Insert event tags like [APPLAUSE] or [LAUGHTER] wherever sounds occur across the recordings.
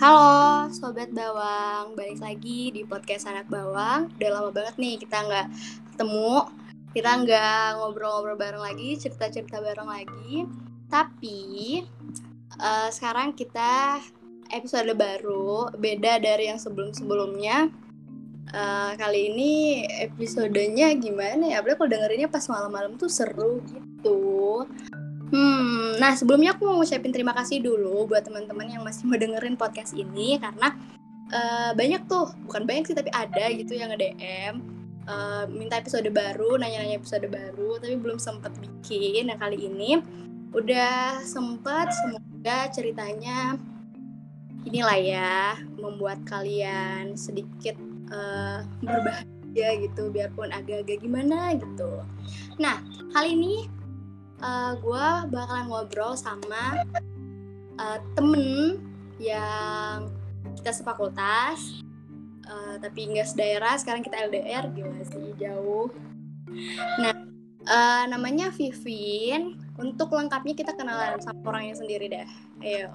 Halo Sobat Bawang, balik lagi di podcast Anak Bawang. Udah lama banget nih kita nggak ketemu. Kita nggak ngobrol-ngobrol bareng lagi, cerita-cerita bareng lagi. Tapi uh, sekarang kita episode baru Beda dari yang sebelum-sebelumnya. Uh, Kali ini episodenya gimana ya? Apalagi kalau dengerinnya pas malam-malam tuh seru gitu Hmm, nah sebelumnya aku mau ngucapin terima kasih dulu buat teman-teman yang masih mau dengerin podcast ini karena uh, banyak tuh, bukan banyak sih tapi ada gitu yang nge-DM uh, minta episode baru, nanya-nanya episode baru tapi belum sempet bikin. Nah kali ini udah sempet, semoga ceritanya inilah ya membuat kalian sedikit uh, berbahagia gitu biarpun agak-agak gimana gitu. Nah kali ini uh, gue bakalan ngobrol sama uh, temen yang kita sefakultas uh, tapi nggak sedaerah sekarang kita LDR gimana sih jauh. Nah uh, namanya Vivin untuk lengkapnya kita kenalan sama orangnya sendiri dah ayo.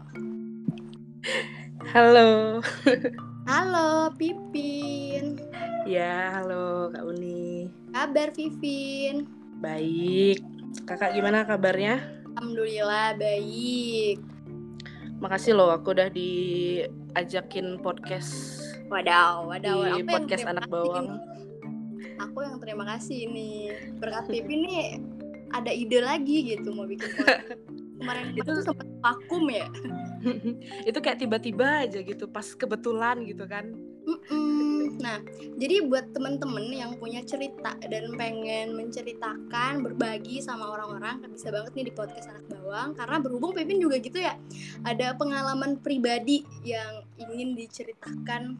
Halo. Halo Pipin ya halo Kak Uni. Kabar Vivin? Baik Kakak gimana kabarnya? Alhamdulillah baik. Makasih loh aku udah diajakin podcast. Wadaw, wadaw. Di aku podcast anak bawang. Ini. Aku yang terima kasih ini. Berkat Pipi nih ada ide lagi gitu mau bikin podcast. [LAUGHS] Kemarin itu sempat vakum ya. [LAUGHS] itu kayak tiba-tiba aja gitu, pas kebetulan gitu kan. Mm -mm Nah, jadi buat temen-temen yang punya cerita dan pengen menceritakan, berbagi sama orang-orang, kan bisa banget nih di podcast anak bawang. Karena berhubung Pipin juga gitu ya, ada pengalaman pribadi yang ingin diceritakan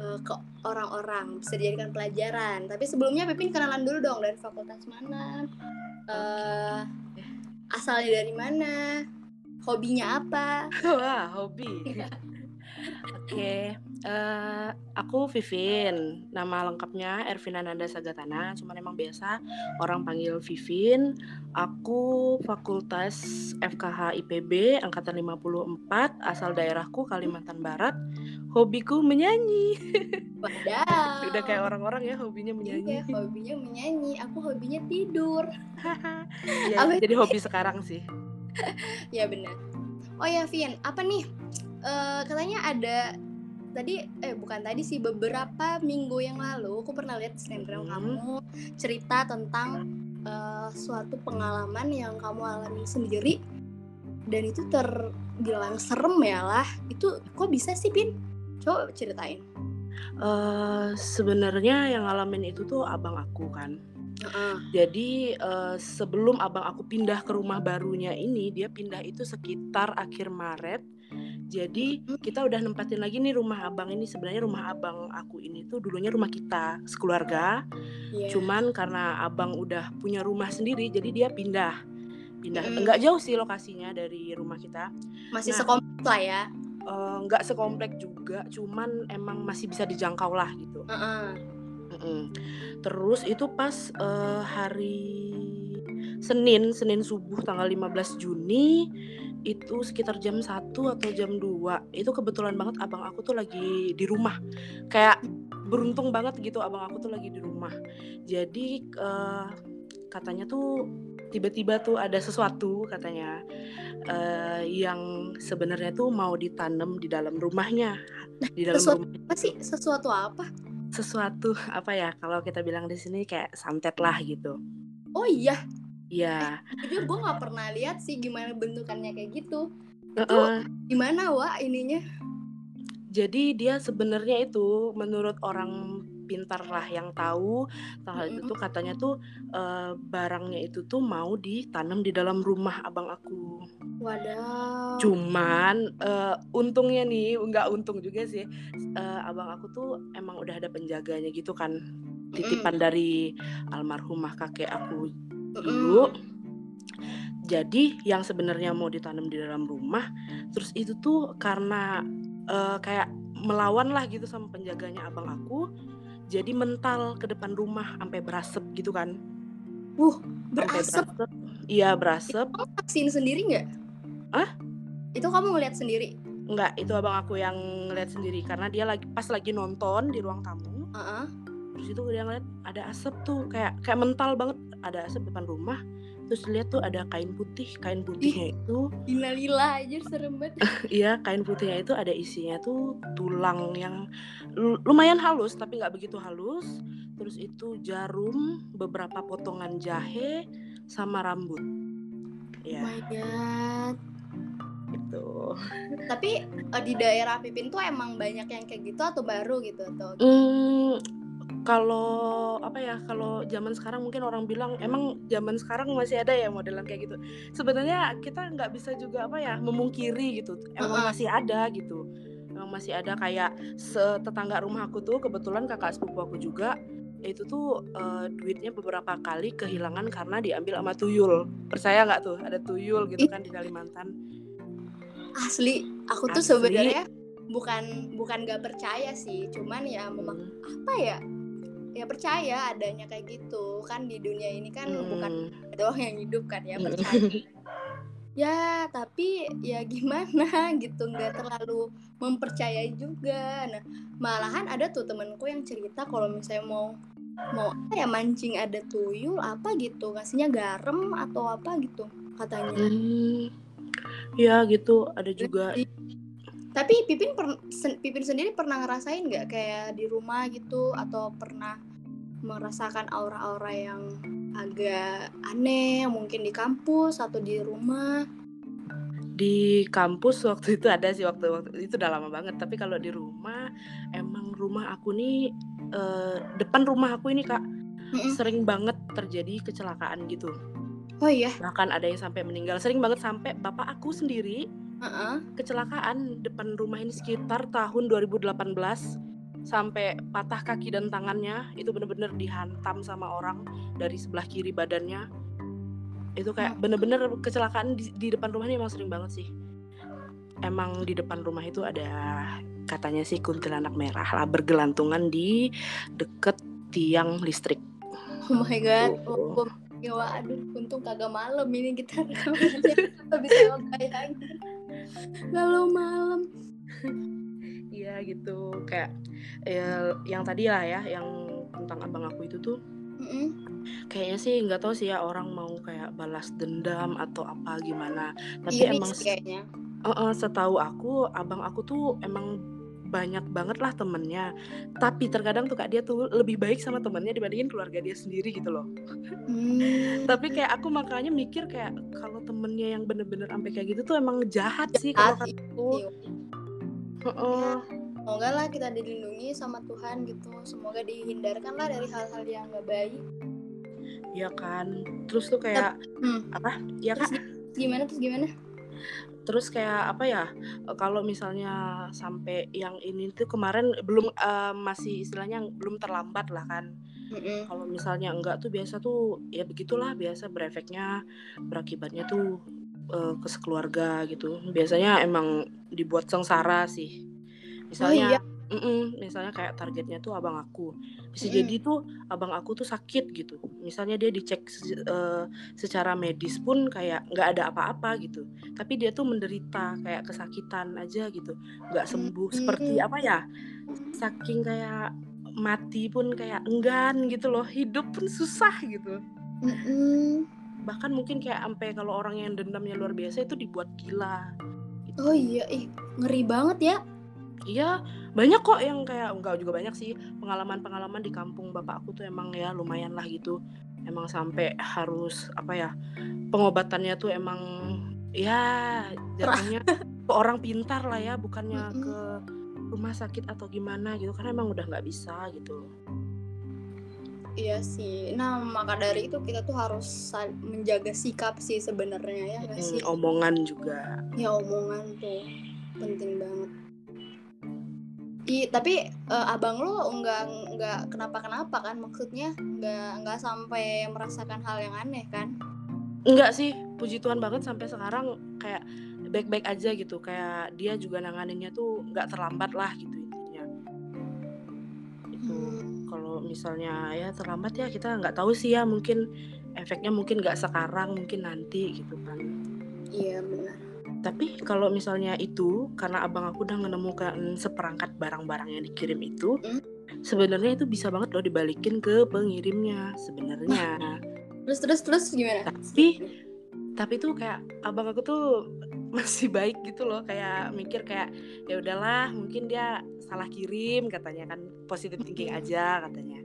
uh, ke orang-orang, bisa dijadikan pelajaran. Tapi sebelumnya Pipin kenalan dulu dong dari fakultas mana, uh, asalnya dari mana, hobinya apa? Wah, hobi. Oke, okay. uh, eh, aku Vivin. Nama lengkapnya Ervina Nanda Sagatana. Cuman emang biasa orang panggil Vivin. Aku Fakultas FKH IPB angkatan 54, asal daerahku Kalimantan Barat. Hobiku menyanyi. [LAUGHS] Wadaw. Udah kayak orang-orang ya hobinya menyanyi. Iya, hobinya menyanyi. Aku hobinya tidur. [LAUGHS] ya, jadi hobi sekarang sih. [LAUGHS] ya benar. Oh ya, Vin, apa nih uh, katanya ada tadi eh bukan tadi sih beberapa minggu yang lalu aku pernah lihat snapgram hmm. kamu cerita tentang uh, suatu pengalaman yang kamu alami sendiri dan itu terbilang serem ya lah. Itu kok bisa sih pin coba ceritain. Uh, sebenarnya yang ngalamin itu tuh abang aku kan. Uh. Jadi uh, sebelum abang aku pindah ke rumah barunya ini, dia pindah itu sekitar akhir Maret jadi kita udah nempatin lagi nih rumah abang ini sebenarnya rumah abang aku ini tuh dulunya rumah kita sekeluarga. Yeah. Cuman karena abang udah punya rumah sendiri jadi dia pindah. Pindah mm. enggak jauh sih lokasinya dari rumah kita. Masih nah, sekomplek lah ya. Uh, enggak sekomplek juga, cuman emang masih bisa dijangkau lah gitu. Uh -uh. Uh -uh. Terus itu pas uh, hari Senin, Senin subuh tanggal 15 Juni itu sekitar jam 1 atau jam 2 itu kebetulan banget abang aku tuh lagi di rumah. Kayak beruntung banget gitu abang aku tuh lagi di rumah. Jadi uh, katanya tuh tiba-tiba tuh ada sesuatu katanya uh, yang sebenarnya tuh mau ditanam di dalam rumahnya. Di dalam sesuatu rumah apa sih? sesuatu apa? Sesuatu apa ya? Kalau kita bilang di sini kayak santet lah gitu. Oh iya Iya. Eh, jujur gue nggak pernah lihat sih gimana bentukannya kayak gitu. Uh -uh. Itu gimana wa ininya? Jadi dia sebenarnya itu menurut orang pintar lah yang tahu tanggal itu tuh katanya tuh uh, barangnya itu tuh mau ditanam di dalam rumah abang aku. Wadah. Cuman uh, untungnya nih nggak untung juga sih uh, abang aku tuh emang udah ada penjaganya gitu kan titipan mm. dari almarhumah kakek aku dulu jadi yang sebenarnya mau ditanam di dalam rumah terus itu tuh karena uh, kayak melawan lah gitu sama penjaganya abang aku jadi mental ke depan rumah sampai berasap gitu kan. Uh berasap? iya berasap. Kamu vaksin sendiri nggak? Ah itu kamu ngeliat sendiri? Enggak itu abang aku yang ngeliat sendiri karena dia lagi pas lagi nonton di ruang tamu uh -uh. Terus itu dia ngeliat ada asap tuh kayak kayak mental banget. Ada asap depan rumah terus lihat tuh ada kain putih kain putihnya Ih, itu lila aja serem banget [LAUGHS] iya kain putihnya itu ada isinya tuh tulang yang lumayan halus tapi nggak begitu halus. Terus itu jarum beberapa potongan jahe sama rambut. Ya oh my god. Gitu. Tapi uh, di daerah Pipin tuh emang banyak yang kayak gitu atau baru gitu atau hmm, kalau apa ya kalau zaman sekarang mungkin orang bilang emang zaman sekarang masih ada ya modelan kayak gitu? Sebenarnya kita nggak bisa juga apa ya memungkiri gitu emang masih ada gitu. Emang masih ada kayak tetangga rumah aku tuh kebetulan kakak sepupu aku juga itu tuh uh, duitnya beberapa kali kehilangan karena diambil sama tuyul. Percaya nggak tuh ada tuyul gitu kan di Kalimantan? Asli aku tuh sebenarnya bukan bukan nggak percaya sih cuman ya memang apa ya ya percaya adanya kayak gitu. Kan di dunia ini kan hmm. bukan [LAUGHS] doang yang hidup kan ya hmm. percaya. Ya tapi ya [LAUGHS] gimana gitu nggak terlalu mempercayai juga. Nah malahan ada tuh temenku yang cerita kalau misalnya mau mau apa ya mancing ada tuyul apa gitu ngasihnya garam atau apa gitu katanya. Hmm. ya gitu. Ada juga. Tapi Pipin per, sen, Pipin sendiri pernah ngerasain nggak kayak di rumah gitu atau pernah merasakan aura-aura yang agak aneh mungkin di kampus atau di rumah? Di kampus waktu itu ada sih waktu waktu itu udah lama banget tapi kalau di rumah emang rumah aku nih eh, depan rumah aku ini kak mm-hmm. sering banget terjadi kecelakaan gitu. Oh iya. Bahkan ada yang sampai meninggal sering banget sampai bapak aku sendiri uh-uh. kecelakaan depan rumah ini sekitar tahun 2018 sampai patah kaki dan tangannya itu bener-bener dihantam sama orang dari sebelah kiri badannya. Itu kayak bener-bener kecelakaan di, di depan rumah ini emang sering banget sih. Emang di depan rumah itu ada katanya sih kuntilanak merah lah bergelantungan di deket tiang listrik. Oh my god oh, oh ya waduh untung kagak malam ini kita [LAUGHS] rekamannya. Bisa bayangin kalau malam iya gitu. Kayak ya, yang tadi lah ya yang tentang abang aku itu tuh. Mm-hmm. kayaknya sih nggak tahu sih ya orang mau kayak balas dendam atau apa gimana. Tapi Iri emang kayaknya. Uh, uh, setahu aku abang aku tuh emang banyak banget lah temennya. Tapi terkadang tuh kak dia tuh lebih baik sama temennya dibandingin keluarga dia sendiri gitu loh. Hmm. tapi kayak aku makanya mikir kayak kalau temennya yang bener-bener sampai kayak gitu tuh emang jahat, jahat sih kalau aku uh -uh. Semoga lah kita dilindungi sama Tuhan gitu. Semoga dihindarkan lah dari hal-hal yang gak baik. Ya kan. Terus tuh kayak hmm. apa? Ya terus kak. gimana terus gimana? Terus kayak apa ya? Kalau misalnya sampai yang ini tuh kemarin belum uh, masih istilahnya belum terlambat lah kan. Mm-hmm. kalau misalnya enggak tuh biasa tuh ya begitulah biasa berefeknya berakibatnya tuh uh, ke sekeluarga gitu. Biasanya emang dibuat sengsara sih misalnya oh, iya. Mm-mm, misalnya kayak targetnya tuh abang aku. Bisa mm. jadi tuh abang aku tuh sakit gitu. Misalnya dia dicek uh, secara medis pun kayak nggak ada apa-apa gitu. Tapi dia tuh menderita kayak kesakitan aja gitu. Nggak sembuh mm. seperti apa ya saking kayak mati pun kayak enggan gitu loh. Hidup pun susah gitu. Mm bahkan mungkin kayak sampai kalau orang yang dendamnya luar biasa itu dibuat gila. Gitu. oh iya. Ih ngeri banget ya Iya, banyak kok yang kayak enggak juga banyak sih pengalaman-pengalaman di kampung bapak aku tuh emang ya lumayan lah gitu. Emang sampai harus apa ya pengobatannya tuh emang ya jatuhnya ke orang pintar lah ya, bukannya ke rumah sakit atau gimana gitu karena emang udah nggak bisa gitu. Iya sih. Nah, maka dari itu kita tuh harus menjaga sikap sih sebenarnya ya nggak sih? omongan juga. Ya omongan tuh penting banget. I, tapi uh, abang lo nggak nggak kenapa-kenapa kan maksudnya nggak nggak sampai merasakan hal yang aneh kan? Enggak sih, puji Tuhan banget sampai sekarang kayak baik-baik aja gitu, kayak dia juga nanganinnya tuh nggak terlambat lah gitu intinya. Itu hmm. kalau misalnya ya terlambat ya kita nggak tahu sih ya mungkin efeknya mungkin nggak sekarang mungkin nanti gitu kan. Iya benar. Tapi kalau misalnya itu karena abang aku udah menemukan seperangkat barang-barang yang dikirim itu hmm? sebenarnya itu bisa banget loh dibalikin ke pengirimnya sebenarnya. [LAUGHS] Terus terus terus gimana? Tapi tapi tuh kayak abang aku tuh [LAUGHS] masih baik gitu loh kayak mikir kayak ya udahlah mungkin dia salah kirim katanya kan positif thinking aja katanya.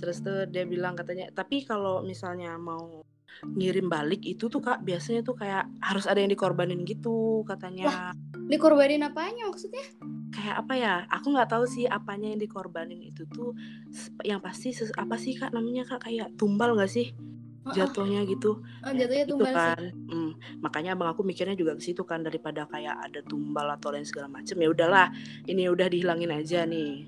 Terus tuh dia bilang katanya tapi kalau misalnya mau ngirim balik itu tuh kak biasanya tuh kayak harus ada yang dikorbanin gitu katanya Wah, dikorbanin apanya maksudnya kayak apa ya aku nggak tahu sih apanya yang dikorbanin itu tuh yang pasti apa sih kak namanya kak kayak tumbal nggak sih jatuhnya gitu. Oh, jatuhnya gitu tumbal kan. Hmm, makanya abang aku mikirnya juga ke situ kan daripada kayak ada tumbal atau lain segala macem ya udahlah ini udah dihilangin aja nih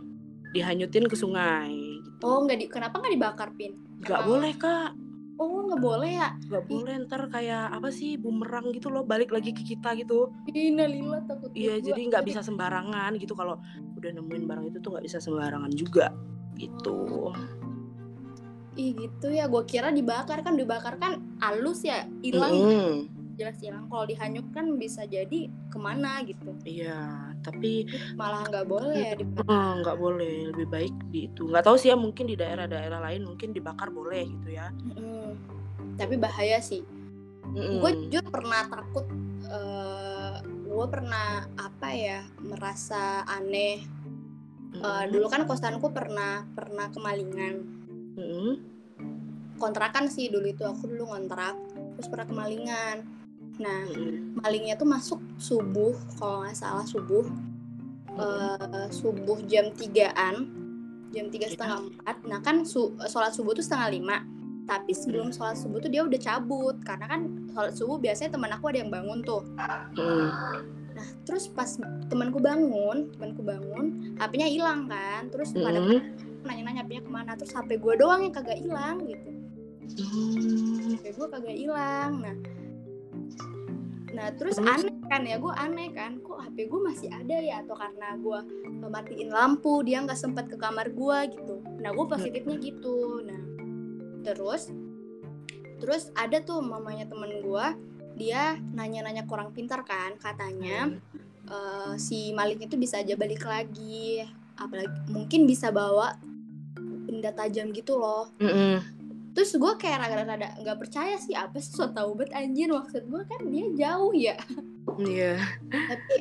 dihanyutin ke sungai. Gitu. Oh nggak di kenapa nggak dibakar pin? Nggak boleh kak. Oh nggak boleh ya? Nggak boleh ntar kayak apa sih bumerang gitu loh balik lagi ke kita gitu. Innalillah takut. Iya jadi nggak bisa sembarangan gitu kalau udah nemuin barang itu tuh nggak bisa sembarangan juga gitu. Ih gitu ya, gue kira dibakar kan dibakar kan halus ya, hilang. Mm -hmm. Jelas hilang. Kalau dihanyut kan bisa jadi ke mana gitu. Iya, tapi malah nggak boleh ya. Nggak boleh, lebih baik di itu. Nggak tahu sih ya, mungkin di daerah-daerah lain mungkin dibakar boleh gitu ya. Mm -hmm. Tapi bahaya sih. Mm -hmm. Gue juga pernah takut. Uh, gue pernah apa ya merasa aneh. Uh. Dulu kan kosanku pernah pernah kemalingan hmm. kontrakan sih dulu itu aku dulu ngontrak terus pernah kemalingan nah malingnya tuh masuk subuh kalau nggak salah subuh. Uh, subuh jam tigaan jam tiga setengah empat. Nah kan su sholat subuh tuh setengah lima. Tapi sebelum hmm. sholat subuh tuh dia udah cabut. Karena kan sholat subuh biasanya teman aku ada yang bangun tuh. Hmm. nah terus pas temanku bangun temanku bangun hpnya hilang kan. Terus pada nanya-nanya punya ke mana. Terus HP gue doang yang kagak hilang gitu. HP gue kagak hilang. Nah nah terus aneh kan ya gue aneh kan kok HP gue masih ada ya? Atau karena gue matiin lampu dia nggak sempet ke kamar gue gitu. Nah gue positifnya gitu. Nah terus terus ada tuh mamanya temen gue dia nanya-nanya kurang pintar kan katanya uh, si Malik itu bisa aja balik lagi. Apalagi mungkin bisa bawa benda tajam gitu loh. Mm -hmm. Terus gue kayak rada-rada nggak percaya sih apa sih so tau bet anjir. Maksud gue kan dia jauh ya. Iya. Yeah. tapi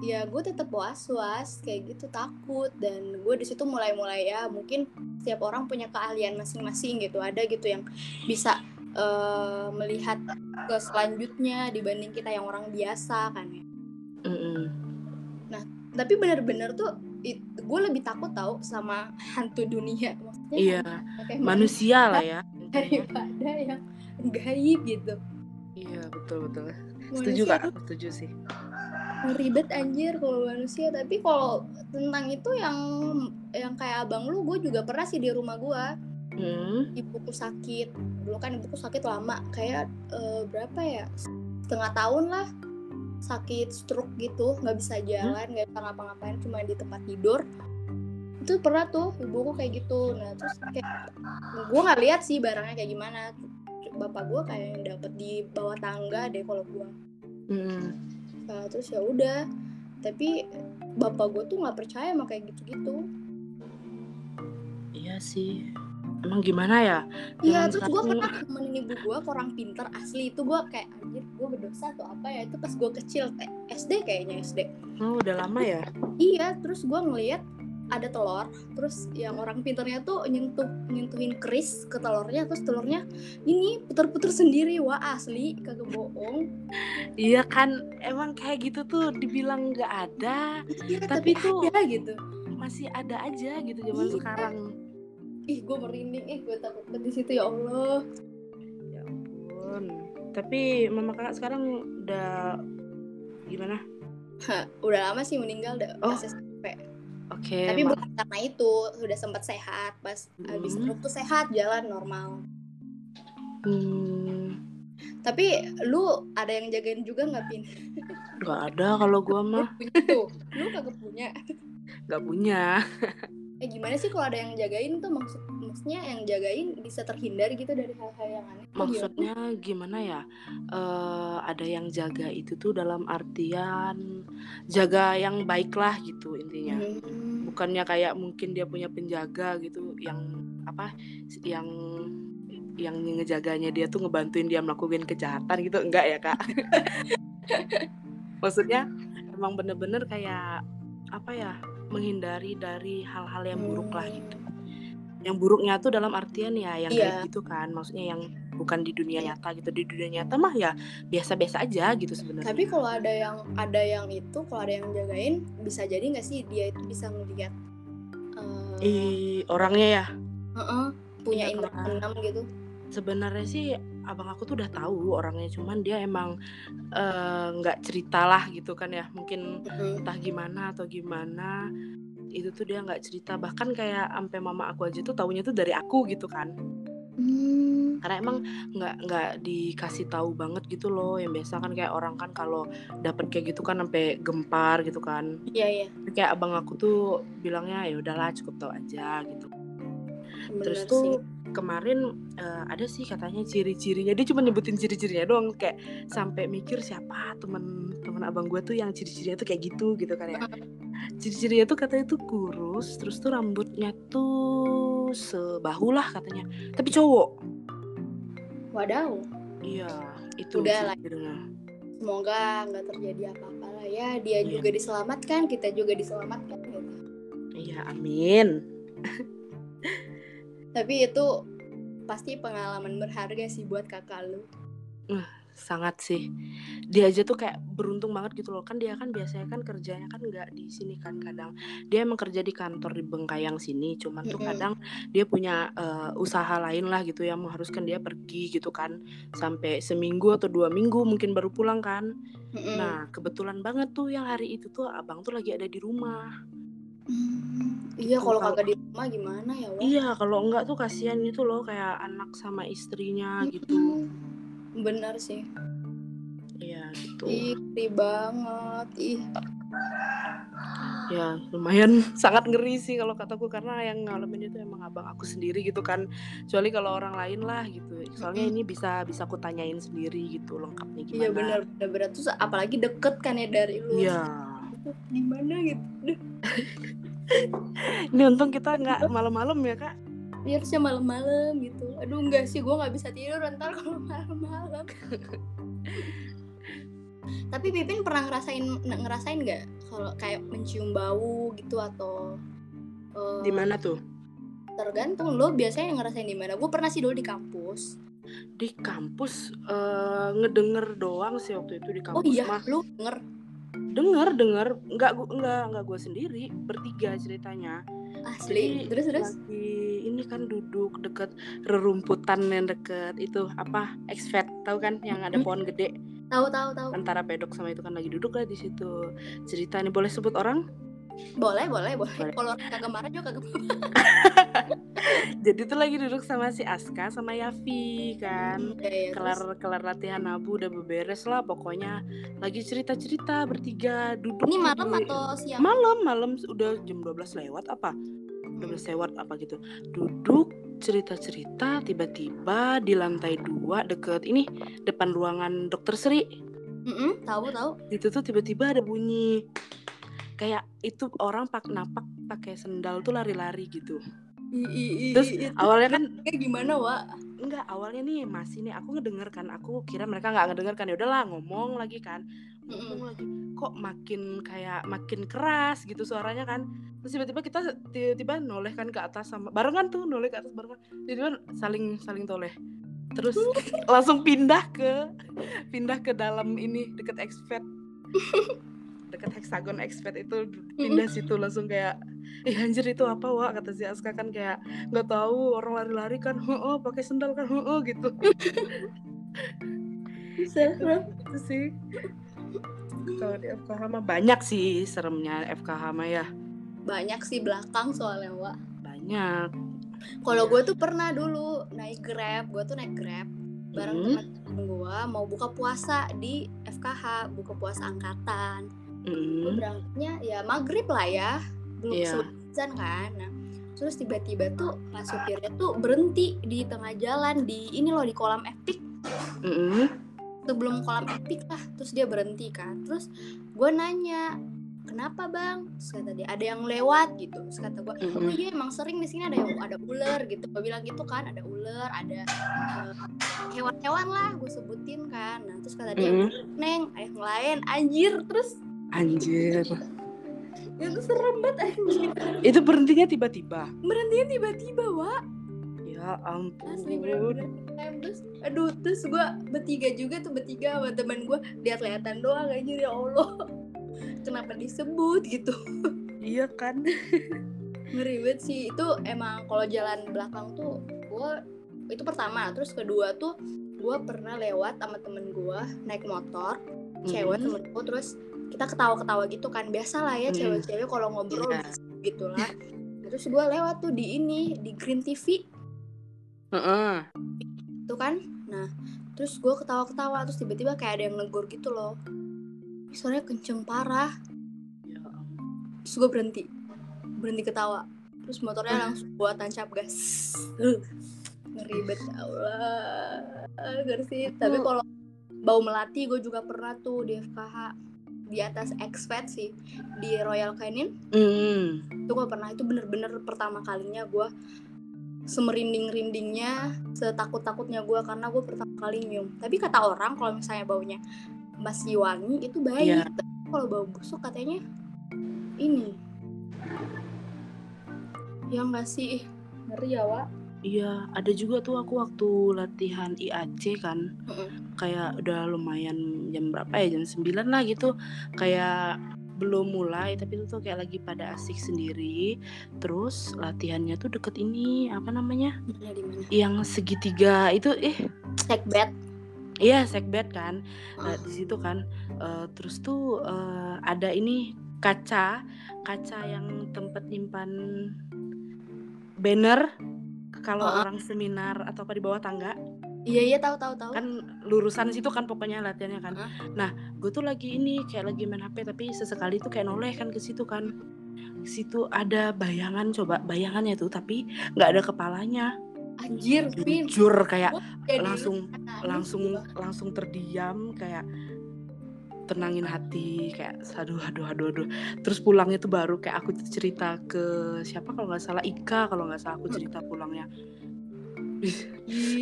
ya gue tetap was was kayak gitu takut. Dan gue di situ mulai mulai ya mungkin setiap orang punya keahlian masing-masing gitu. Ada gitu yang bisa uh, melihat ke selanjutnya dibanding kita yang orang biasa kan ya. Mm -hmm. nah tapi benar-benar tuh gue lebih takut tau sama hantu dunia. Maksudnya iya. manusia lah ya [LAUGHS] daripada yang gaib gitu. Iya betul betul. Setuju kak? setuju sih. Ribet anjir kalau manusia. Tapi kalau tentang itu yang yang kayak abang lu gue juga pernah sih di rumah gue hmm. ibuku sakit. Dulu kan ibuku sakit lama kayak uh, berapa ya? Setengah tahun lah. Sakit stroke gitu nggak bisa jalan nggak hmm? bisa ngapa-ngapain cuma di tempat tidur itu pernah tuh ibuku kayak gitu. Nah terus kayak gue nggak lihat sih barangnya kayak gimana. Bapak gue kayak dapet di bawah tangga deh kalau gue hmm. nah, terus ya udah. Tapi bapak gue tuh nggak percaya sama kayak gitu-gitu. Iya sih. Emang gimana ya? Iya terus gue pernah temenin ibu gue orang pinter asli. Itu gue kayak anjir gue berdosa atau apa ya? Itu pas gue kecil kayak SD kayaknya SD oh udah lama ya? Iya terus gue ngeliat ada telur terus yang orang pinternya tuh nyentuh nyentuhin keris ke telurnya terus telurnya ini puter-puter sendiri. Wah asli kagak bohong. Iya kan emang kayak gitu tuh dibilang nggak ada iya, tapi, tapi tuh ada gitu. masih ada aja gitu zaman iya. sekarang. Ih gue merinding. Ih gue takut banget di situ ya Allah. Ya ampun. Tapi mama kakak sekarang udah gimana? Hah, udah lama sih meninggal udah oh. Okay, tapi bukan karena itu sudah sempat sehat pas hmm. habis stroke tuh sehat jalan normal. Hmm. tapi lu ada yang jagain juga nggak pin? [LAUGHS] Nggak ada kalau gua mah. tuh lu kagak punya. [LAUGHS] Nggak punya. Eh gimana sih kalau ada yang jagain tuh maksud maksudnya yang jagain bisa terhindar gitu dari hal-hal yang aneh maksudnya gimana ya? Uh, ada yang jaga itu tuh dalam artian jaga yang baik lah gitu intinya. Hmm. Bukannya kayak mungkin dia punya penjaga gitu yang apa yang yang ngejaganya dia tuh ngebantuin dia melakukan kejahatan gitu? Enggak ya kak. [LAUGHS] Maksudnya emang bener-bener kayak apa ya menghindari dari hal-hal yang buruk lah gitu. Yang buruknya tuh dalam artian ya yang yeah. kayak gitu kan maksudnya yang bukan di dunia nyata gitu. Di dunia nyata mah ya biasa-biasa aja gitu sebenarnya. Tapi kalau ada yang ada yang itu kalau ada yang jagain bisa jadi nggak sih dia itu bisa ngelihat uh, Ih, orangnya ya? Uh -uh, punya iya, indera gitu. Sebenarnya sih abang aku tuh udah tahu orangnya cuman dia emang eh, nggak uh, cerita lah gitu kan ya. Mungkin entah gimana atau gimana itu tuh dia nggak cerita. Bahkan kayak sampai mama aku aja tuh tahunya tuh dari aku gitu kan. Hmm. Karena emang nggak nggak dikasih tahu banget gitu loh yang biasa kan kayak orang kan kalau dapet kayak gitu kan sampai gempar gitu kan. Iya iya. Kayak abang aku tuh bilangnya ya udahlah cukup tahu aja gitu. Bener terus tuh sih. kemarin uh, ada sih katanya ciri-cirinya dia cuma nyebutin ciri-cirinya doang kayak sampai mikir siapa temen temen abang gue tuh yang ciri-cirinya tuh kayak gitu gitu kan ya. Ciri-cirinya tuh katanya tuh kurus terus tuh rambutnya tuh sebahu lah katanya tapi cowok wadaw. Iya itu udah lah. semoga nggak terjadi apa-apa lah ya. Dia iya. juga diselamatkan kita juga diselamatkan gitu. iya amin. Tapi itu pasti pengalaman berharga sih buat kakak lu. Uh, sangat sih. Dia aja tuh kayak beruntung banget gitu loh. Kan dia kan biasanya kan kerjanya kan nggak di sini kan kadang. Dia emang kerja di kantor di Bengkayang sini cuman tuh kadang dia punya uh, usaha lain lah gitu yang mengharuskan dia pergi gitu kan. Sampai seminggu atau dua minggu mungkin baru pulang kan. Nah kebetulan banget tuh yang hari itu tuh abang tuh lagi ada di rumah. Hmm, iya kalau kagak di rumah gimana ya, Wak? Iya, kalau enggak tuh kasihan gitu loh kayak anak sama istrinya hmm, Bener sih. Iya, gitu. Ih, banget. Ih. Ya, lumayan [LAUGHS] sangat ngeri sih kalau kataku karena yang ngalamin itu emang abang aku sendiri gitu kan. Kecuali kalau orang lain lah gitu. Soalnya ini bisa bisa aku tanyain sendiri gitu lengkapnya gimana. Iya benar benar benar tuh apalagi deket kan ya dari lu. Iya. Gimana gitu. [LAUGHS] Ini untung kita nggak malam-malam ya kak. Harusnya malam-malam gitu. Aduh enggak sih, gue nggak bisa tidur ntar kalau [LAUGHS] malam-malam. Tapi Pipin pernah ngerasain ngerasain nggak kalau kayak mencium bau gitu atau uh, di mana tuh? Tergantung lo biasanya ngerasain di mana. Gue pernah sih dulu di kampus. Di kampus uh, ngedenger doang sih waktu itu di kampus. Oh iya, mah. lu denger dengar dengar nggak gua nggak nggak gue sendiri bertiga ceritanya. Asli Jadi, terus terus? lagi ini kan duduk deket rerumputan yang deket itu apa exvet tahu kan yang ada pohon gede? Tahu tahu tahu. Antara pedok sama itu kan lagi duduk lah di situ. Cerita ini boleh sebut orang boleh boleh boleh, boleh. kalau kagak marah juga kagak [LAUGHS] jadi tuh lagi duduk sama si Aska sama Yafi kan? Hmm, ya, kelar terus? kelar latihan abu udah beberes lah pokoknya lagi cerita cerita bertiga duduk ini malam di... atau siang? Malam malam. Udah jam 12 lewat apa? 12 lewat apa gitu. Duduk cerita cerita tiba-tiba di lantai dua deket ini depan ruangan dokter Sri. Mm -mm, tahu tahu. Itu tuh tiba-tiba ada bunyi kayak itu orang pak napak pakai sendal tuh lari-lari gitu. I, i, i, terus itu awalnya kan kayak gimana wa enggak awalnya nih masih nih aku ngedenger kan aku kira mereka nggak ngedenger kan ya udahlah ngomong lagi kan ngomong mm lagi. Kok makin kayak makin keras gitu suaranya kan. Terus tiba-tiba kita tiba-tiba noleh kan ke atas sama barengan tuh noleh ke atas barengan. Tiba-tiba saling saling toleh. Terus [LAUGHS] langsung pindah ke pindah ke dalam ini deket expert [LAUGHS] dekat hexagon expert itu pindah situ langsung kayak ih anjir itu apa wa kata si Aska kan kayak nggak tahu orang lari-lari kan oh pakai sendal kan oh [LAUGHS] gitu. Serem. Itu sih. Kalau di FKH mah banyak sih seremnya FKH mah ya. Banyak sih belakang soalnya wa banyak. Kalau gue tuh pernah dulu naik grab gue tuh naik grab bareng hmm. teman gue mau buka puasa di FKH buka puasa angkatan mm. berangkatnya ya maghrib lah ya. Belum yeah. sebulan kan. Nah terus tiba-tiba tuh pas supirnya tuh berhenti di tengah jalan di ini loh di kolam epic mm -hmm. sebelum kolam epic lah terus dia berhenti kan. Terus gue nanya kenapa bang? Terus kata dia ada yang lewat gitu. Terus kata gue oh iya emang sering di sini ada yang ada ular gitu. Gue bilang gitu kan ada ular ada hewan hewan-hewan lah gue sebutin kan. Nah terus kata dia neng yang lain. Anjir terus anjir. Ya itu serem banget anjir. Itu berhentinya tiba-tiba. Berhentinya tiba-tiba wa ya ampun. Asli terus aduh terus gue bertiga juga tuh bertiga sama teman gue lihat-lihatan doang anjir ya allah. [LAUGHS] Kenapa disebut gitu. Iya kan? [LAUGHS] Ngeri banget sih. Itu emang kalau jalan belakang tuh gue itu pertama. Terus kedua tuh gue pernah lewat sama temen gue naik motor. Cewek mm -hmm. temen gue terus kita ketawa-ketawa gitu kan biasa lah ya cewek-cewek kalau ngobrol yeah. gitu lah. Terus gue lewat tuh di ini di Green TV uh -uh. tuh kan? Nah terus gue ketawa-ketawa terus tiba-tiba kayak ada yang negor gitu loh. Suaranya kenceng parah. Ya. terus gue berhenti. Berhenti ketawa. Terus motornya langsung buat tancap gas [LAUGHS] ngeri banget Allah ngeri sih tapi kalau bau melati gue juga pernah tuh di FKH di atas expat sih di Royal Canin. Mm. itu gue pernah itu bener-bener pertama kalinya gue semerinding-rindingnya setakut-takutnya gue karena gue pertama kali nyium. Tapi kata orang kalau misalnya baunya masih wangi itu baik. Yeah. kalau bau busuk katanya ini. Yang nggak sih? Ngeri ya Wak. Iya, ada juga tuh aku waktu latihan IAC kan, mm-hmm. kayak udah lumayan jam berapa ya, jam 9 lah gitu, kayak belum mulai tapi itu tuh kayak lagi pada asik sendiri. Terus latihannya tuh deket ini apa namanya? Ya, yang segitiga itu eh sekbet Iya, sekbed kan. Uh, di situ kan uh, terus tuh uh, ada ini kaca, kaca yang tempat nyimpan banner kalau uh. orang seminar atau apa di bawah tangga. Iya iya tahu tahu tahu. Kan lurusan situ kan pokoknya latihannya kan. Uh. Nah, gue tuh lagi ini kayak lagi main HP tapi sesekali tuh kayak noleh kan ke situ kan. situ ada bayangan coba bayangannya tuh tapi nggak ada kepalanya anjir jujur kayak langsung langsung langsung terdiam kayak tenangin hati kayak aduh aduh aduh aduh terus pulangnya tuh baru kayak aku cerita ke siapa kalau nggak salah Ika kalau nggak salah aku cerita pulangnya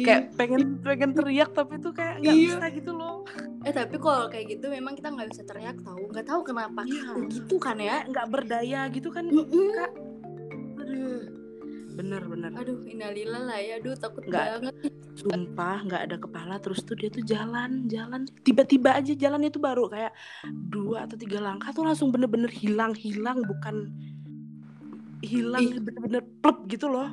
kayak pengen pengen teriak tapi tuh kayak nggak iya. bisa gitu loh. Eh tapi kalau kayak gitu memang kita nggak bisa teriak tahu nggak tahu kenapa iya. gitu kan ya nggak berdaya gitu kan mm -mm. kak? Aduh. Bener bener. Aduh inalillah lah ya. Aduh takut nggak, banget. Sumpah nggak ada kepala terus tuh dia tuh jalan jalan. Tiba-tiba aja jalannya tuh baru kayak dua atau tiga langkah tuh langsung bener-bener hilang hilang bukan hilang bener-bener plep gitu loh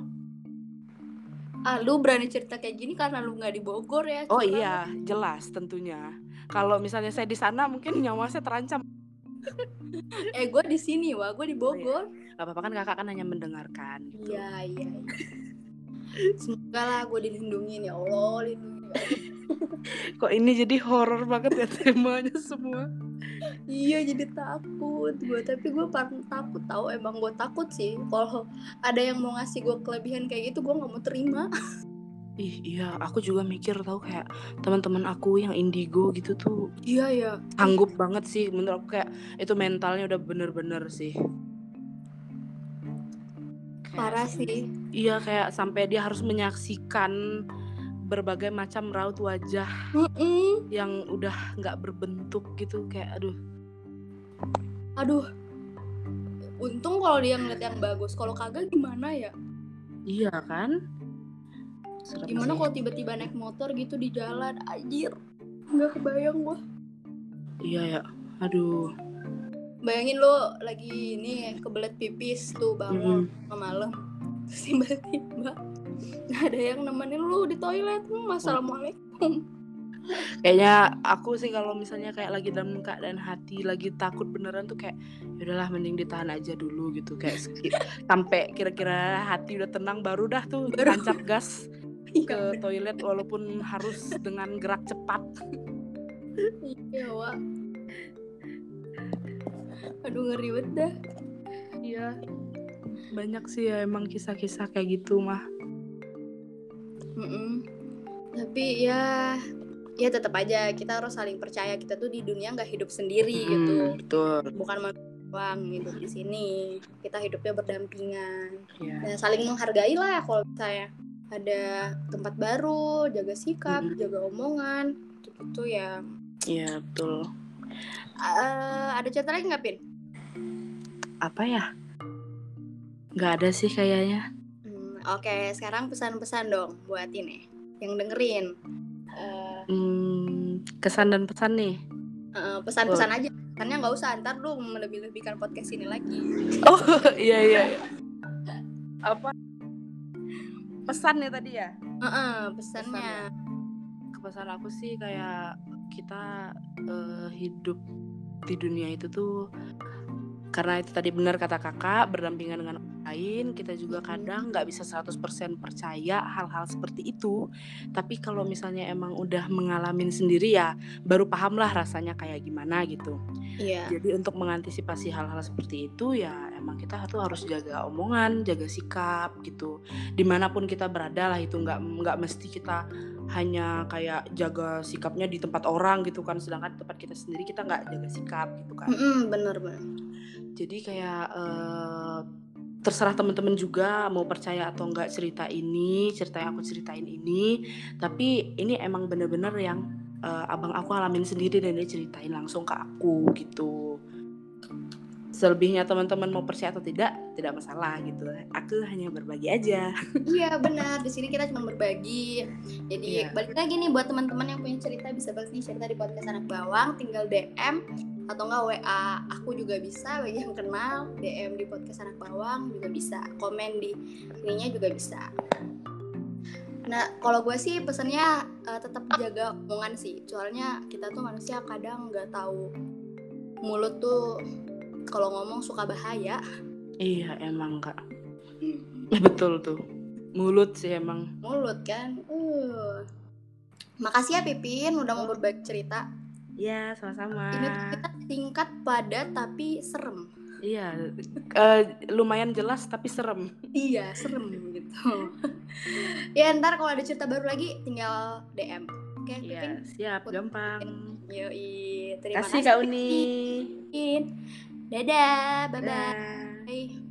ah lu berani cerita kayak gini karena lu nggak di Bogor ya oh iya jelas tentunya. Kalau misalnya saya di sana mungkin nyawa saya terancam. [LAUGHS] Eh gue di sini wah gue di Bogor oh, iya. gak apa-apa kan kakak kan hanya mendengarkan gitu. Iya iya, iya. semoga lah gue dilindungi ya Allah lindungi. [LAUGHS] Kok ini jadi horor banget ya temanya semua iya jadi takut gue tapi gue paling takut tahu emang gue takut sih kalau ada yang mau ngasih gue kelebihan kayak gitu gue nggak mau terima Ih, iya, aku juga mikir tahu kayak teman-teman aku yang indigo gitu tuh. Iya, ya. Sanggup banget sih menurut aku kayak itu mentalnya udah bener-bener sih. Parah sih. Iya, kayak sampai dia harus menyaksikan berbagai macam raut wajah mm -mm. yang udah nggak berbentuk gitu kayak aduh. Aduh. Untung kalau dia ngeliat yang bagus, kalau kagak gimana ya? Iya kan? Serem gimana kalau tiba-tiba naik motor gitu di jalan anjir nggak kebayang gua iya ya aduh bayangin lo lagi ini kebelet pipis tuh bangun mm -hmm. malam terus tiba-tiba ada yang nemenin lu di toilet hmm, assalamualaikum kayaknya aku sih kalau misalnya kayak lagi dalam keadaan hati lagi takut beneran tuh kayak ya udahlah mending ditahan aja dulu gitu kayak sampai kira-kira hati udah tenang baru dah tuh tancap gas ke toilet walaupun harus dengan gerak cepat. Iya, Wak. Aduh ngeri banget dah. Iya. banyak sih ya emang kisah-kisah kayak gitu mah mm -mm. tapi ya ya tetap aja kita harus saling percaya kita tuh di dunia nggak hidup sendiri hmm, gitu. betul. Bukan doang hidup di sini kita hidupnya berdampingan. Yeah. dan saling menghargai lah kalau saya ada tempat baru jaga sikap hmm. jaga omongan gitu ya. Iya yeah, betul. Uh, ada cerita lagi nggak pin? Apa ya? Nggak ada sih kayaknya oke okay. sekarang pesan-pesan dong buat ini yang dengerin. Uh, hmm, kesan dan pesan nih. uh, pesan-pesan oh. aja. Karena nggak usah ntar lu melebih-lebihkan podcast ini lagi. Oh [LAUGHS] iya iya apa? Pesan ya tadi ya? Uh -uh, pesannya. Kepesan aku sih kayak kita uh, hidup di dunia itu tuh karena itu tadi benar kata kakak berdampingan dengan orang lain kita juga kadang nggak bisa 100% percaya hal-hal seperti itu. Tapi kalau misalnya emang udah mengalamin sendiri ya baru paham lah rasanya kayak gimana gitu. Yeah. jadi untuk mengantisipasi hal-hal seperti itu ya emang kita tuh harus jaga omongan jaga sikap gitu. Di mana pun kita berada lah itu nggak nggak mesti kita hanya kayak jaga sikapnya di tempat orang gitu kan. Sedangkan di tempat kita sendiri kita nggak jaga sikap gitu kan. Mm -hmm, bener bener jadi kayak uh, terserah teman-teman juga mau percaya atau enggak cerita ini cerita yang aku ceritain ini. Tapi ini emang bener-bener yang uh, abang aku alamin sendiri dan dia ceritain langsung ke aku gitu. Selebihnya teman-teman mau percaya atau tidak tidak masalah gitu. Aku hanya berbagi aja. Iya benar. Di sini kita cuma berbagi. Jadi yeah. balik lagi nih buat teman-teman yang punya cerita bisa banget nih cerita di podcast anak bawang. Tinggal DM atau enggak WA aku juga bisa bagi yang kenal DM di podcast anak bawang juga bisa komen di ininya juga bisa Nah, kalau gue sih pesannya uh, tetap jaga omongan sih. Soalnya kita tuh manusia kadang nggak tahu mulut tuh kalau ngomong suka bahaya. Iya emang kak. Hmm. [LAUGHS] Betul tuh. Mulut sih emang. Mulut kan. Uh. Makasih ya Pipin udah mau berbagi cerita. Iya sama-sama. Ini kita singkat padat tapi serem. Iya, uh, lumayan jelas tapi serem. iya, serem gitu. [LAUGHS] ya ntar kalau ada cerita baru lagi tinggal DM. Oke, okay, iya, siap, gampang. Yoi, terima kasih. Kasih Kak Uni. Dadah, bye bye. bye.